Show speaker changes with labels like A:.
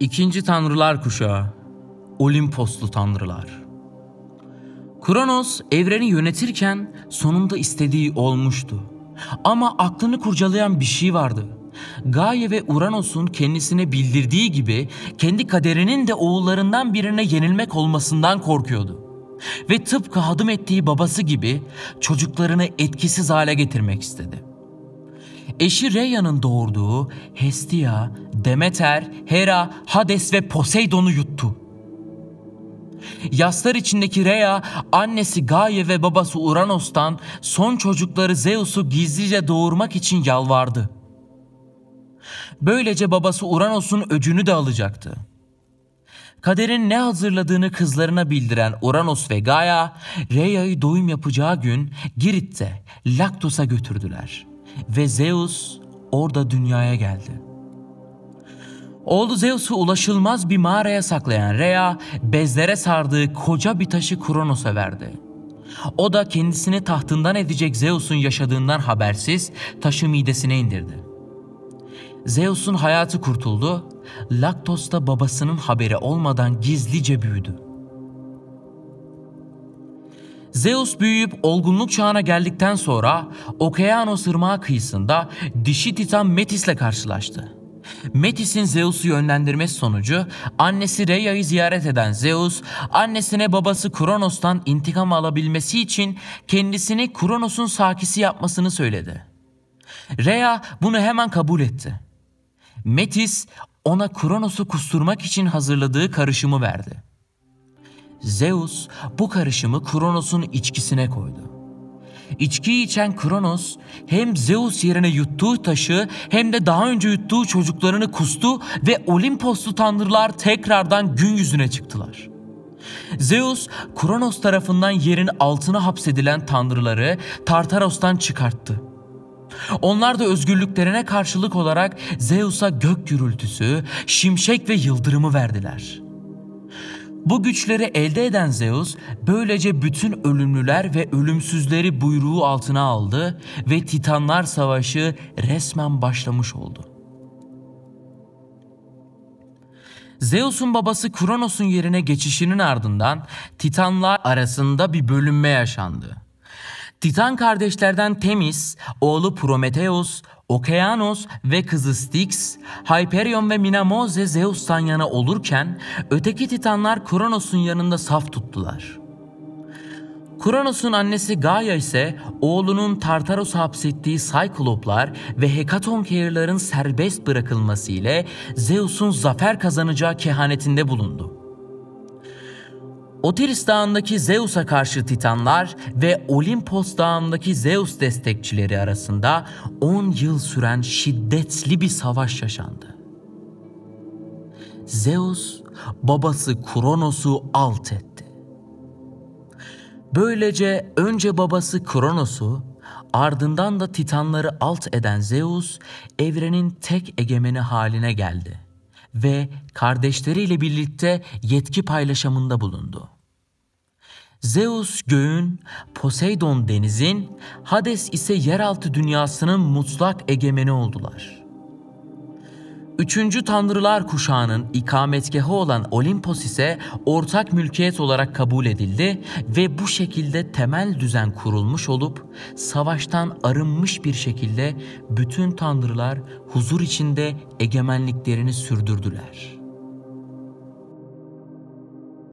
A: İkinci Tanrılar Kuşağı Olimposlu Tanrılar Kronos evreni yönetirken sonunda istediği olmuştu. Ama aklını kurcalayan bir şey vardı. Gaia ve Uranos'un kendisine bildirdiği gibi kendi kaderinin de oğullarından birine yenilmek olmasından korkuyordu. Ve tıpkı hadım ettiği babası gibi çocuklarını etkisiz hale getirmek istedi. Eşi Reya'nın doğurduğu Hestia, Demeter, Hera, Hades ve Poseidon'u yuttu. Yaslar içindeki Rhea, annesi Gaia ve babası Uranos'tan son çocukları Zeus'u gizlice doğurmak için yalvardı. Böylece babası Uranos'un öcünü de alacaktı. Kaderin ne hazırladığını kızlarına bildiren Uranos ve Gaia, Rhea'yı doğum yapacağı gün Girit'te Laktos'a götürdüler. Ve Zeus orada dünyaya geldi. Oğlu Zeus'u ulaşılmaz bir mağaraya saklayan Rhea, bezlere sardığı koca bir taşı Kronos'a verdi. O da kendisini tahtından edecek Zeus'un yaşadığından habersiz taşı midesine indirdi. Zeus'un hayatı kurtuldu, Laktos da babasının haberi olmadan gizlice büyüdü. Zeus büyüyüp olgunluk çağına geldikten sonra Okeanos ırmağı kıyısında dişi titan Metis'le karşılaştı. Metis'in Zeus'u yönlendirmesi sonucu annesi Rhea'yı ziyaret eden Zeus, annesine babası Kronos'tan intikam alabilmesi için kendisini Kronos'un sakisi yapmasını söyledi. Rhea bunu hemen kabul etti. Metis ona Kronos'u kusturmak için hazırladığı karışımı verdi. Zeus bu karışımı Kronos'un içkisine koydu. İçkiyi içen Kronos hem Zeus yerine yuttuğu taşı hem de daha önce yuttuğu çocuklarını kustu ve Olimposlu tanrılar tekrardan gün yüzüne çıktılar. Zeus, Kronos tarafından yerin altına hapsedilen tanrıları Tartaros'tan çıkarttı. Onlar da özgürlüklerine karşılık olarak Zeus'a gök gürültüsü, şimşek ve yıldırımı verdiler.'' Bu güçleri elde eden Zeus böylece bütün ölümlüler ve ölümsüzleri buyruğu altına aldı ve Titanlar Savaşı resmen başlamış oldu. Zeus'un babası Kronos'un yerine geçişinin ardından Titanlar arasında bir bölünme yaşandı. Titan kardeşlerden Temis, oğlu Prometheus, Okeanos ve kızı Styx, Hyperion ve Minamoze Zeus'tan yana olurken öteki titanlar Kronos'un yanında saf tuttular. Kronos'un annesi Gaia ise oğlunun Tartaros'u hapsettiği Cycloplar ve Hekatonkeirlerin serbest bırakılması ile Zeus'un zafer kazanacağı kehanetinde bulundu. Otiris Dağı'ndaki Zeus'a karşı Titanlar ve Olimpos Dağı'ndaki Zeus destekçileri arasında 10 yıl süren şiddetli bir savaş yaşandı. Zeus babası Kronos'u alt etti. Böylece önce babası Kronos'u ardından da Titanları alt eden Zeus evrenin tek egemeni haline geldi ve kardeşleriyle birlikte yetki paylaşımında bulundu. Zeus göğün, Poseidon denizin, Hades ise yeraltı dünyasının mutlak egemeni oldular. Üçüncü tanrılar kuşağının ikametgahı olan Olimpos ise ortak mülkiyet olarak kabul edildi ve bu şekilde temel düzen kurulmuş olup savaştan arınmış bir şekilde bütün tanrılar huzur içinde egemenliklerini sürdürdüler.''